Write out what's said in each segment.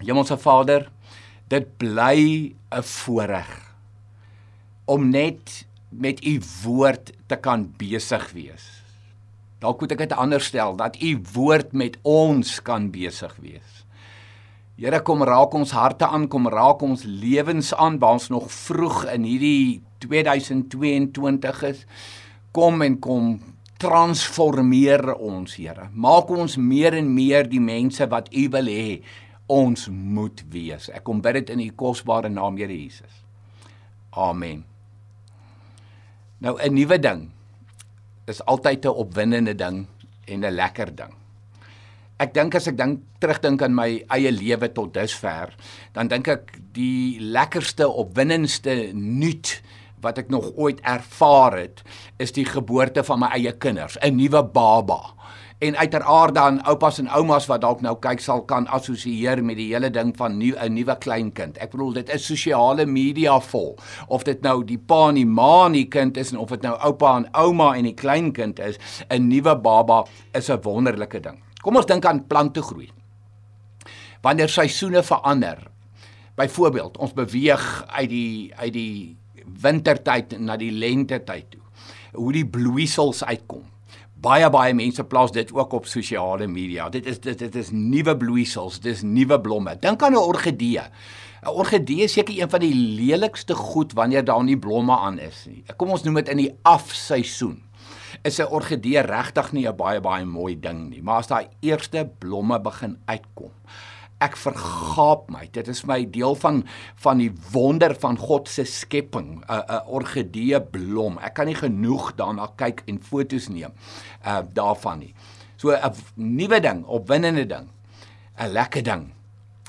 Hemelse Vader, dit bly 'n voorreg om net met u woord te kan besig wees. Dalk moet ek dit anders stel dat u woord met ons kan besig wees. Here kom raak ons harte aan, kom raak ons lewens aan, waar ons nog vroeg in hierdie 2022 is. Kom en kom transformeer ons, Here. Maak ons meer en meer die mense wat U wil hê ons moet wees. Ek kom bid dit in U kosbare naam, Here Jesus. Amen. Nou 'n nuwe ding is altyd 'n opwindende ding en 'n lekker ding. Ek dink as ek dink terugdink aan my eie lewe tot dusver, dan dink ek die lekkerste opwindendste nuut wat ek nog ooit ervaar het, is die geboorte van my eie kinders, 'n nuwe baba en uiteraard dan oupas en oumas wat dalk nou kyk sal kan assosieer met die hele ding van nuwe 'n nuwe kleinkind. Ek bedoel dit is sosiale media vol. Of dit nou die pa en die ma en die kind is en of dit nou oupa en ouma en die kleinkind is, 'n nuwe baba is 'n wonderlike ding. Kom ons dink aan plante groei. Wanneer seisoene verander. Byvoorbeeld, ons beweeg uit die uit die wintertyd na die lentetyd toe. Hoe die bloeisels uitkom baie baie mense plaas dit ook op sosiale media. Dit is dit dit is nuwe bloeisels, dis nuwe blomme. Dink aan 'n orgidee. 'n Orgidee is seker een van die lelikste goed wanneer daar nie blomme aan is nie. Kom ons noem dit in die afseisoen. Is 'n orgidee regtig nie 'n baie baie mooi ding nie, maar as daai eerste blomme begin uitkom, ek vergaap my. Dit is my deel van van die wonder van God se skepping, 'n 'n orgidee blom. Ek kan nie genoeg daarna kyk en fotos neem uh daarvan nie. So 'n nuwe ding, opwindende ding, 'n lekker ding,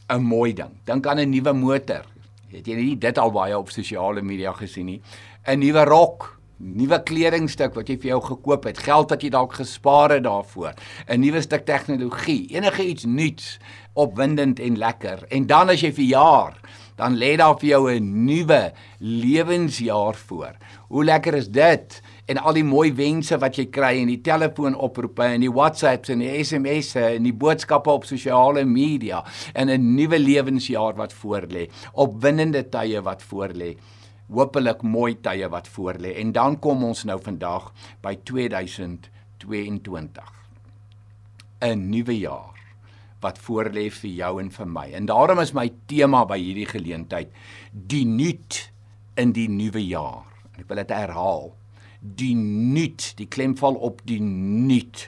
'n mooi ding. Dink aan 'n nuwe motor. Het jy nie dit al baie op sosiale media gesien nie? 'n Nuwe rok, nuwe kledingstuk wat jy vir jou gekoop het, geld wat jy dalk gespaar het daarvoor, 'n nuwe stuk tegnologie, enige iets nuuts, opwindend en lekker. En dan as jy verjaar, dan lê daar vir jou 'n nuwe lewensjaar voor. Hoe lekker is dit? En al die mooi wense wat jy kry en die telefoonoproepe en die WhatsApps en die SMS'e en die boodskappe op sosiale media en 'n nuwe lewensjaar wat voorlê, opwindende tye wat voorlê hopelik mooi tye wat voorlê en dan kom ons nou vandag by 2022 'n nuwe jaar wat voorlê vir jou en vir my. En daarom is my tema by hierdie geleentheid die nuut in die nuwe jaar. Ek wil dit herhaal. Die nuut die klem val op die nuut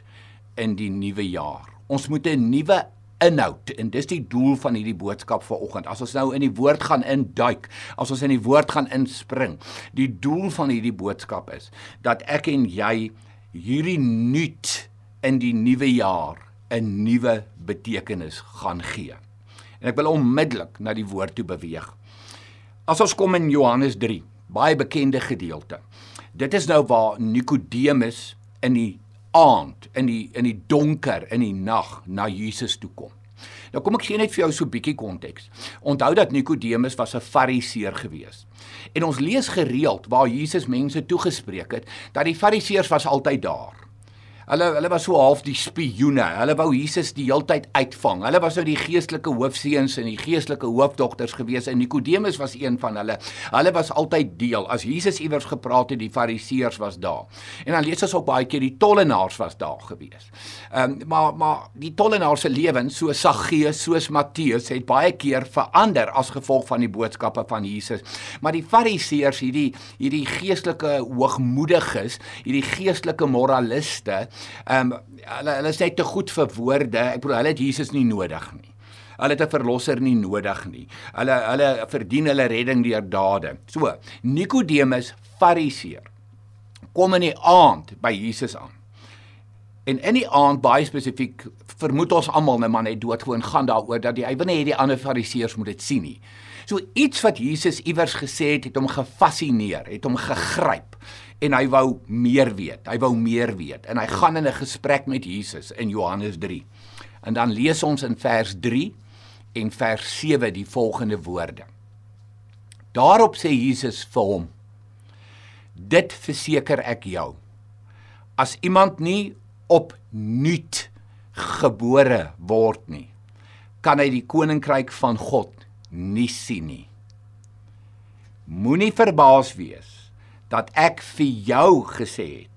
in die nuwe jaar. Ons moet 'n nuwe inhoud en dis die doel van hierdie boodskap vanoggend. As ons nou in die woord gaan induik, as ons in die woord gaan inspring, die doel van hierdie boodskap is dat ek en jy hierdie nuut in die nuwe jaar 'n nuwe betekenis gaan gee. En ek wil onmiddellik na die woord toe beweeg. As ons kom in Johannes 3, baie bekende gedeelte. Dit is nou waar Nikodemus in die aand in die in die donker in die nag na Jesus toe kom. Nou kom ek gee net vir jou so 'n bietjie konteks. Onthou dat Nikodemus was 'n Fariseer gewees. En ons lees gereeld waar Jesus mense toegespreek het dat die Fariseërs was altyd daar. Hulle hulle was so half die spioene. Hulle wou Jesus die heeltyd uitvang. Hulle was nou die geestelike hoofseuns en die geestelike hoofdogters gewees en Nikodemus was een van hulle. Hulle was altyd deel. As Jesus iewers gepraat het, die Fariseërs was daar. En dan lees ons ook baie keer die tollenaars was daar gewees. Ehm um, maar maar die tollenaars se lewens so Saggeus soos Matteus het baie keer verander as gevolg van die boodskappe van Jesus. Maar die Fariseërs, hierdie hierdie geestelike hoogmoediges, hierdie geestelike moraliste Ehm um, hulle hulle is net te goed vir woorde. Ek bedoel hulle het Jesus nie nodig nie. Hulle het 'n verlosser nie nodig nie. Hulle hulle verdien hulle redding deur dade. So, Nikodemus, Fariseer, kom in die aand by Jesus aan. En in die aand baie spesifiek vermoed ons almal net maar net doodgewoon gaan daaroor dat die, hy wil nie hê die ander fariseërs moet dit sien nie. So iets wat Jesus iewers gesê het, het hom gefassineer, het hom gegryp en hy wou meer weet. Hy wou meer weet en hy gaan in 'n gesprek met Jesus in Johannes 3. En dan lees ons in vers 3 en vers 7 die volgende woorde. Daarop sê Jesus vir hom: Dit verseker ek jou. As iemand nie opnuut gebore word nie, kan hy die koninkryk van God nie sien nie. Moenie verbaas wees dat ek vir jou gesê het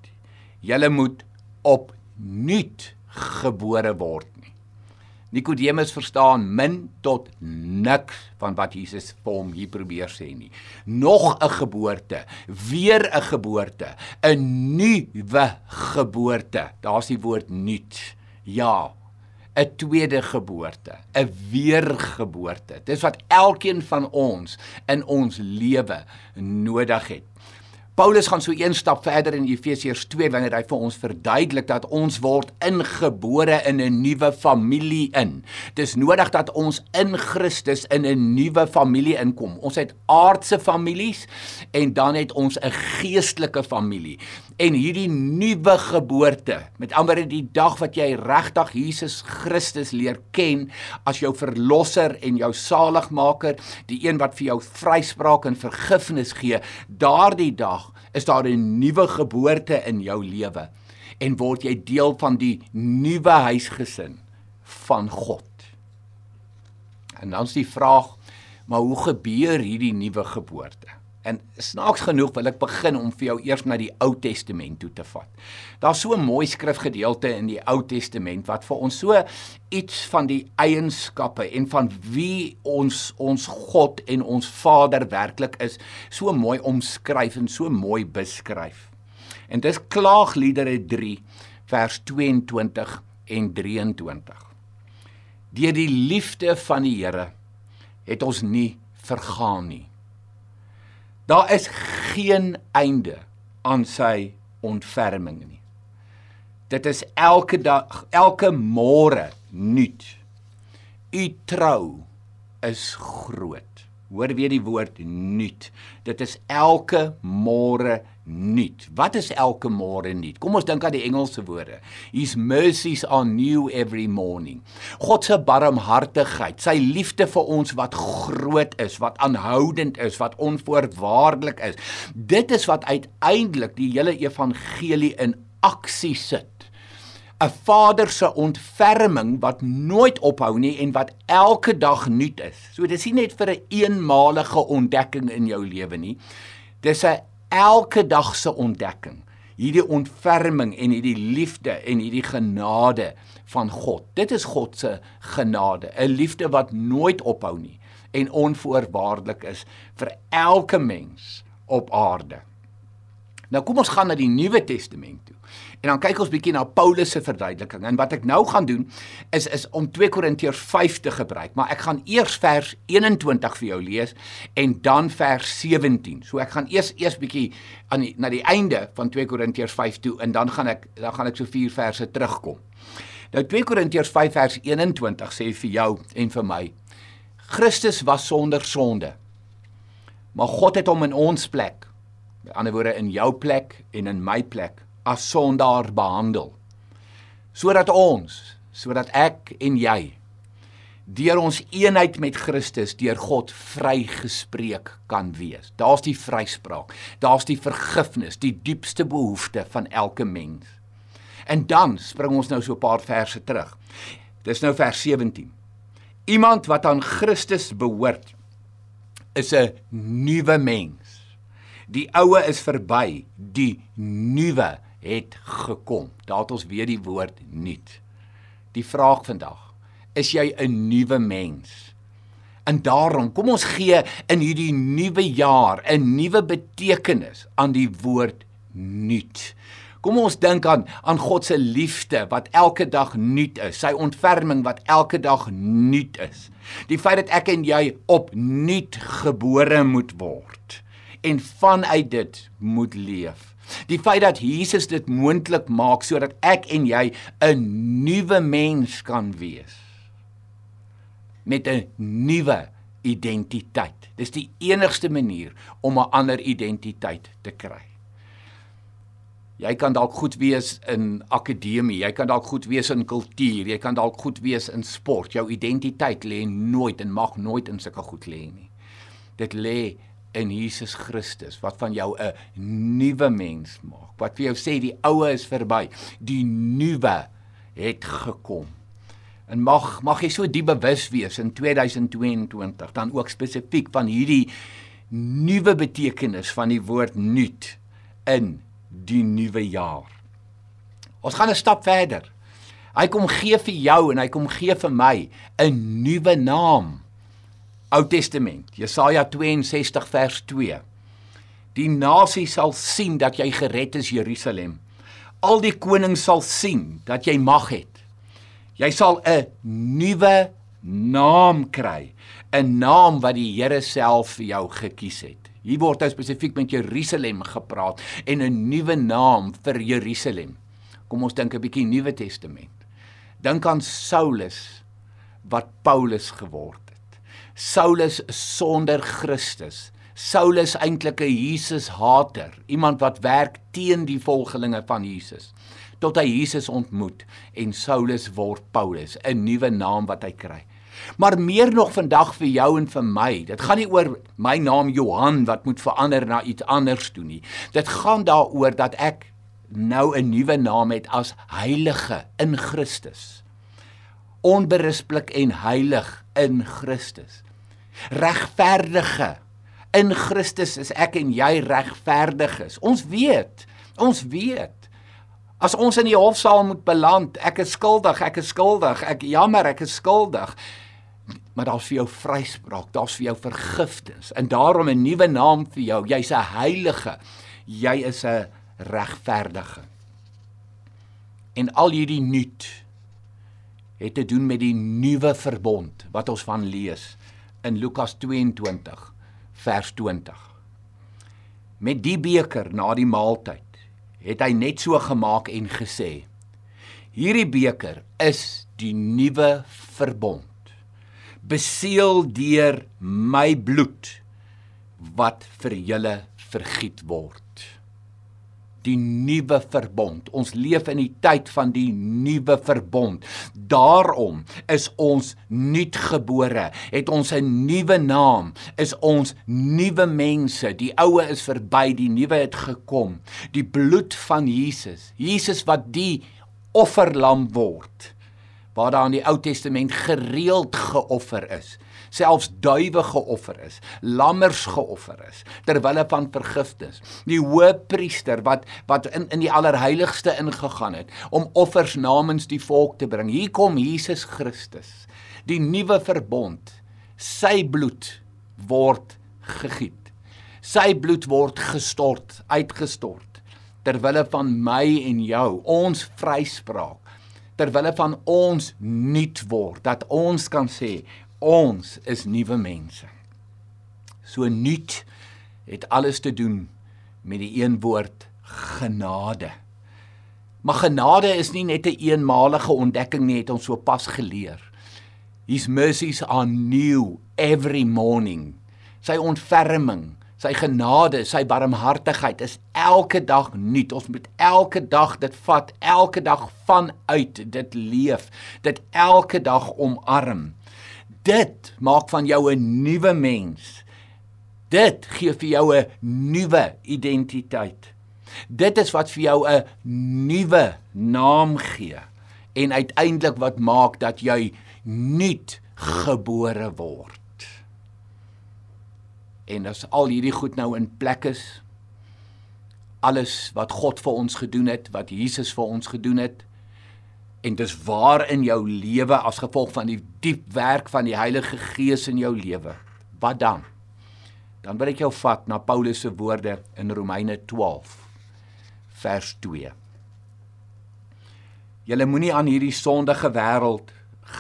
jy moet opnuut gebore word nie. Nikodemus verstaan min tot niks van wat Jesus vir hom hier probeer sê nie. Nog 'n geboorte, weer 'n geboorte, 'n nuwe geboorte. Daar's die woord nuut. Ja, 'n tweede geboorte, 'n weergeboorte. Dis wat elkeen van ons in ons lewe nodig het. Paulus gaan so een stap verder in Efesiërs 2 wanneer hy vir ons verduidelik dat ons word ingebore in 'n nuwe familie in. Dis nodig dat ons in Christus in 'n nuwe familie inkom. Ons het aardse families en dan het ons 'n geestelike familie. En hierdie nuwe geboorte, met ander die dag wat jy regtig Jesus Christus leer ken as jou verlosser en jou saligmaker, die een wat vir jou vryspraak en vergifnis gee, daardie dag is daar 'n nuwe geboorte in jou lewe en word jy deel van die nuwe huisgesin van God. En dan's die vraag, maar hoe gebeur hierdie nuwe geboorte? En snaaks genoeg wil ek begin om vir jou eers na die Ou Testament toe te vat. Daar's so 'n mooi skrifgedeelte in die Ou Testament wat vir ons so iets van die eienskappe en van wie ons ons God en ons Vader werklik is, so mooi omskryf en so mooi beskryf. En dis Klaagliedere 3 vers 22 en 23. Deur die liefde van die Here het ons nie vergaan nie. Daar is geen einde aan sy ontferming nie. Dit is elke dag, elke môre nuut. U trou is groot. Hoor weer die woord nuut. Dit is elke môre nuut. Wat is elke môre nuut? Kom ons dink aan die Engelse woorde. His mercies are new every morning. God se barmhartigheid, sy liefde vir ons wat groot is, wat aanhoudend is, wat onvoorwaardelik is. Dit is wat uiteindelik die hele evangelie in aksie sit. 'n Vader se ontferming wat nooit ophou nie en wat elke dag nuut is. So dis nie net vir 'n een eenmalige ontdekking in jou lewe nie. Dis 'n elke dag se ontdekking. Hierdie ontferming en hierdie liefde en hierdie genade van God. Dit is God se genade, 'n liefde wat nooit ophou nie en onvoorwaardelik is vir elke mens op aarde. Nou kom ons gaan na die Nuwe Testament toe. En dan kyk ons bietjie na Paulus se verduideliking. En wat ek nou gaan doen is is om 2 Korintiërs 5 te gebruik, maar ek gaan eers vers 21 vir jou lees en dan vers 17. So ek gaan eers eers bietjie aan die, na die einde van 2 Korintiërs 5 toe en dan gaan ek dan gaan ek so vier verse terugkom. Nou 2 Korintiërs 5 vers 21 sê vir jou en vir my Christus was sonder sonde. Maar God het hom in ons plek, met ander woorde in jou plek en in my plek as sondaar behandel. Sodat ons, sodat ek en jy deur ons eenheid met Christus deur God vrygespreek kan wees. Daar's die vryspraak. Daar's die vergifnis, die diepste behoefte van elke mens. En dan spring ons nou so 'n paar verse terug. Dis nou vers 17. Iemand wat aan Christus behoort is 'n nuwe mens. Die ou is verby, die nuwe het gekom. Daar het ons weer die woord nuut. Die vraag vandag, is jy 'n nuwe mens? En daarom, kom ons gee in hierdie nuwe jaar 'n nuwe betekenis aan die woord nuut. Kom ons dink aan aan God se liefde wat elke dag nuut is, sy ontferming wat elke dag nuut is. Die feit dat ek en jy opnuut gebore moet word en vanuit dit moet leef. Die feit dat Jesus dit moontlik maak sodat ek en jy 'n nuwe mens kan wees met 'n nuwe identiteit. Dis die enigste manier om 'n ander identiteit te kry. Jy kan dalk goed wees in akademie, jy kan dalk goed wees in kultuur, jy kan dalk goed wees in sport. Jou identiteit lê nooit en mag nooit in sulke goed lê nie. Dit lê in Jesus Christus wat van jou 'n nuwe mens maak. Wat vir jou sê die ou is verby, die nuwe het gekom. En mag mag jy so diep bewus wees in 2022 dan ook spesifiek van hierdie nuwe betekenis van die woord nuut in die nuwe jaar. Ons gaan 'n stap verder. Hy kom gee vir jou en hy kom gee vir my 'n nuwe naam. Ou Testament, Jesaja 62 vers 2. Die nasie sal sien dat jy gered is, Jerusalem. Al die konings sal sien dat jy mag het. Jy sal 'n nuwe naam kry, 'n naam wat die Here self vir jou gekies het. Hier word nou spesifiek met Jerusalem gepraat en 'n nuwe naam vir Jerusalem. Kom ons dink 'n bietjie Nuwe Testament. Dink aan Saulus wat Paulus geword. Saulus sonder Christus. Saulus eintlik 'n Jesus-hater, iemand wat werk teen die volgelinge van Jesus tot hy Jesus ontmoet en Saulus word Paulus, 'n nuwe naam wat hy kry. Maar meer nog vandag vir jou en vir my. Dit gaan nie oor my naam Johan wat moet verander na iets anders toe nie. Dit gaan daaroor dat ek nou 'n nuwe naam het as heilige in Christus. Onberispelik en heilig in Christus. Regverdige in Christus is ek en jy regverdig is. Ons weet, ons weet As ons in die hofsaal moet beland, ek is skuldig, ek is skuldig, ek jammer, ek is skuldig maar daar's vir jou vryspraak, daar's vir jou vergifnis en daarom 'n nuwe naam vir jou. Jy's 'n heilige. Jy is 'n regverdige. En al hierdie nuut het te doen met die nuwe verbond wat ons van lees in Lukas 22 vers 20. Met die beker na die maaltyd het hy net so gemaak en gesê: Hierdie beker is die nuwe verbond beseël deur my bloed wat vir julle vergiet word. Die nuwe verbond. Ons leef in die tyd van die nuwe verbond. Daarom is ons nuutgebore, het ons 'n nuwe naam, is ons nuwe mense. Die ou is verby, die nuwe het gekom. Die bloed van Jesus, Jesus wat die offerlam word waar daar in die Ou Testament gereeld geoffer is, selfs duwe geoffer is, lammers geoffer is ter wille van vergifnis. Die hoëpriester wat wat in in die allerheiligste ingegaan het om offers namens die volk te bring. Hier kom Jesus Christus, die nuwe verbond. Sy bloed word gegiet. Sy bloed word gestort, uitgestort ter wille van my en jou, ons vryspraak ter wille van ons nuut word dat ons kan sê ons is nuwe mense. So nuut het alles te doen met die een woord genade. Maar genade is nie net 'n een eenmalige ontdekking nie, het ons so pas geleer. His mercies are new every morning. Sy ontferming Sy genade, sy barmhartigheid is elke dag nuut. Ons moet elke dag dit vat, elke dag vanuit dit leef, dit elke dag omarm. Dit maak van jou 'n nuwe mens. Dit gee vir jou 'n nuwe identiteit. Dit is wat vir jou 'n nuwe naam gee en uiteindelik wat maak dat jy nuut gebore word en as al hierdie goed nou in plek is alles wat God vir ons gedoen het, wat Jesus vir ons gedoen het en dis waar in jou lewe as gevolg van die diep werk van die Heilige Gees in jou lewe. Wat dan? Dan wil ek jou vat na Paulus se woorde in Romeine 12 vers 2. Julle moenie aan hierdie sondige wêreld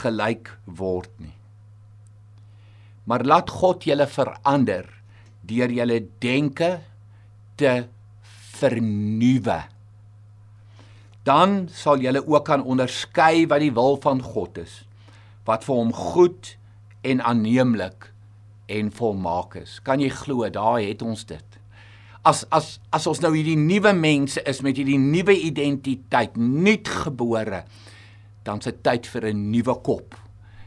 gelyk word nie. Maar laat God julle verander deur julle denke te vernuwe. Dan sal julle ook kan onderskei wat die wil van God is, wat vir hom goed en aanneemlik en volmaak is. Kan jy glo, daar het ons dit. As as as ons nou hierdie nuwe mense is met hierdie nuwe identiteit, nuutgebore, dan se tyd vir 'n nuwe kop.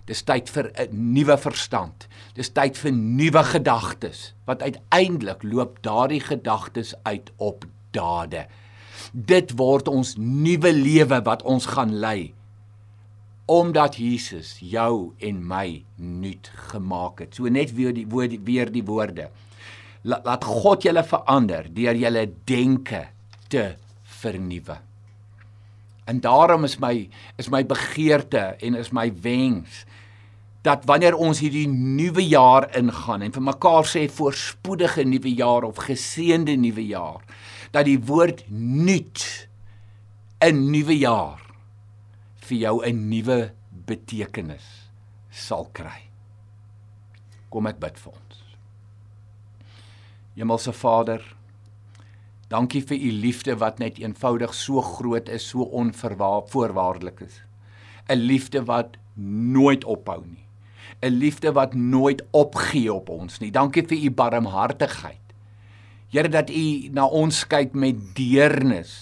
Dis tyd vir 'n nuwe verstand. Dis tyd vir nuwe gedagtes wat uiteindelik loop daardie gedagtes uit op dade. Dit word ons nuwe lewe wat ons gaan lei omdat Jesus jou en my nuut gemaak het. So net weer die woord weer die woorde. La, laat God julle verander deur julle denke te vernuwe. En daarom is my is my begeerte en is my wens dat wanneer ons hierdie nuwe jaar ingaan en vir mekaar sê voorspoedige nuwe jaar of geseënde nuwe jaar dat die woord nuut 'n nuwe jaar vir jou 'n nuwe betekenis sal kry. Kom ek bid vir ons. Hemelse Vader, dankie vir u liefde wat net eenvoudig so groot is, so onvoorwaardelik is. 'n Liefde wat nooit ophou nie. 'n Liefde wat nooit opgee op ons nie. Dankie vir u barmhartigheid. Here dat u na ons kyk met deernis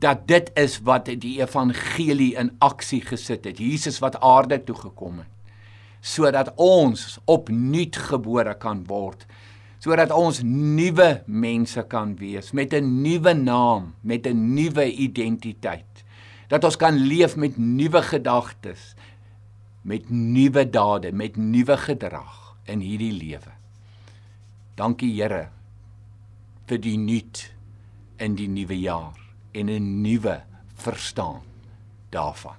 dat dit is wat die evangelie in aksie gesit het. Jesus wat aarde toe gekom het sodat ons opnuut gebore kan word. Sodat ons nuwe mense kan wees met 'n nuwe naam, met 'n nuwe identiteit. Dat ons kan leef met nuwe gedagtes, met nuwe dade, met nuwe gedrag in hierdie lewe. Dankie Here vir die nuut in die nuwe jaar en 'n nuwe verstaan daarvan.